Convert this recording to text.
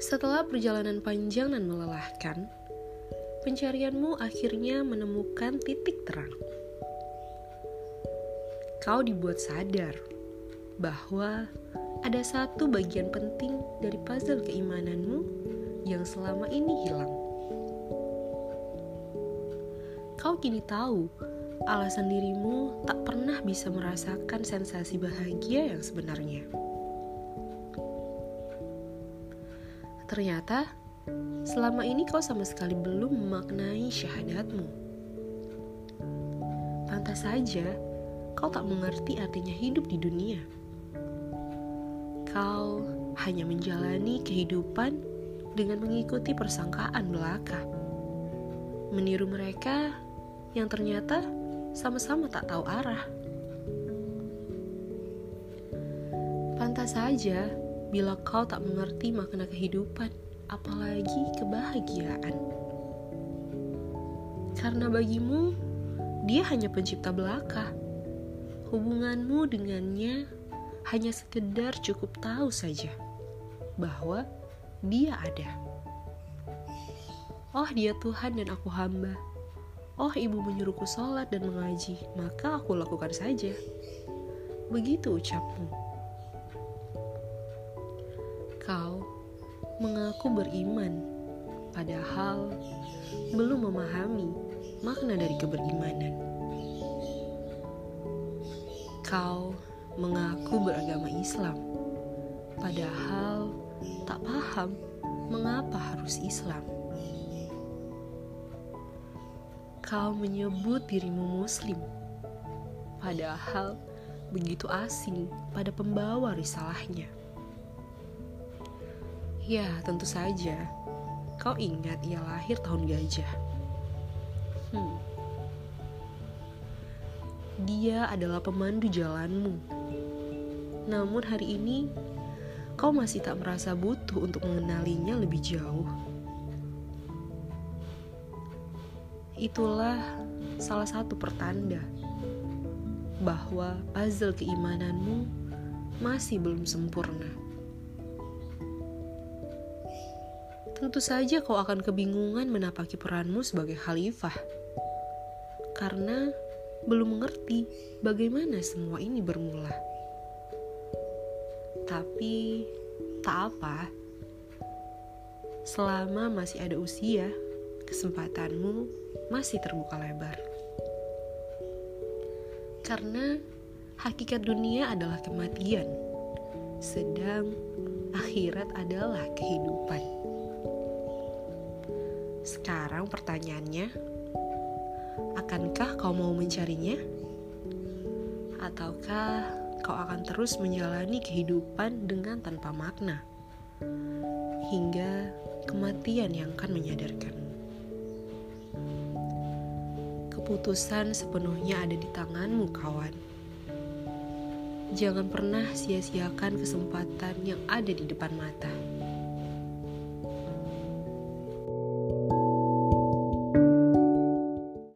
Setelah perjalanan panjang dan melelahkan, pencarianmu akhirnya menemukan titik terang. Kau dibuat sadar bahwa ada satu bagian penting dari puzzle keimananmu yang selama ini hilang. Kau kini tahu alasan dirimu tak pernah bisa merasakan sensasi bahagia yang sebenarnya. Ternyata, selama ini kau sama sekali belum memaknai syahadatmu. Pantas saja, kau tak mengerti artinya hidup di dunia. Kau hanya menjalani kehidupan dengan mengikuti persangkaan belaka. Meniru mereka yang ternyata sama-sama tak tahu arah. Pantas saja bila kau tak mengerti makna kehidupan, apalagi kebahagiaan. Karena bagimu, dia hanya pencipta belaka. Hubunganmu dengannya hanya sekedar cukup tahu saja bahwa dia ada. Oh, dia Tuhan dan aku hamba. Oh, ibu menyuruhku sholat dan mengaji, maka aku lakukan saja. Begitu ucapmu kau mengaku beriman, padahal belum memahami makna dari keberimanan. Kau mengaku beragama Islam, padahal tak paham mengapa harus Islam. Kau menyebut dirimu Muslim, padahal begitu asing pada pembawa risalahnya. Ya, tentu saja. Kau ingat ia lahir tahun gajah. Hmm. Dia adalah pemandu jalanmu. Namun hari ini, kau masih tak merasa butuh untuk mengenalinya lebih jauh. Itulah salah satu pertanda bahwa puzzle keimananmu masih belum sempurna. Tentu saja kau akan kebingungan menapaki peranmu sebagai khalifah. Karena belum mengerti bagaimana semua ini bermula. Tapi tak apa. Selama masih ada usia, kesempatanmu masih terbuka lebar. Karena hakikat dunia adalah kematian, sedang akhirat adalah kehidupan. Sekarang pertanyaannya, akankah kau mau mencarinya? Ataukah kau akan terus menjalani kehidupan dengan tanpa makna? Hingga kematian yang akan menyadarkanmu. Keputusan sepenuhnya ada di tanganmu, kawan. Jangan pernah sia-siakan kesempatan yang ada di depan mata.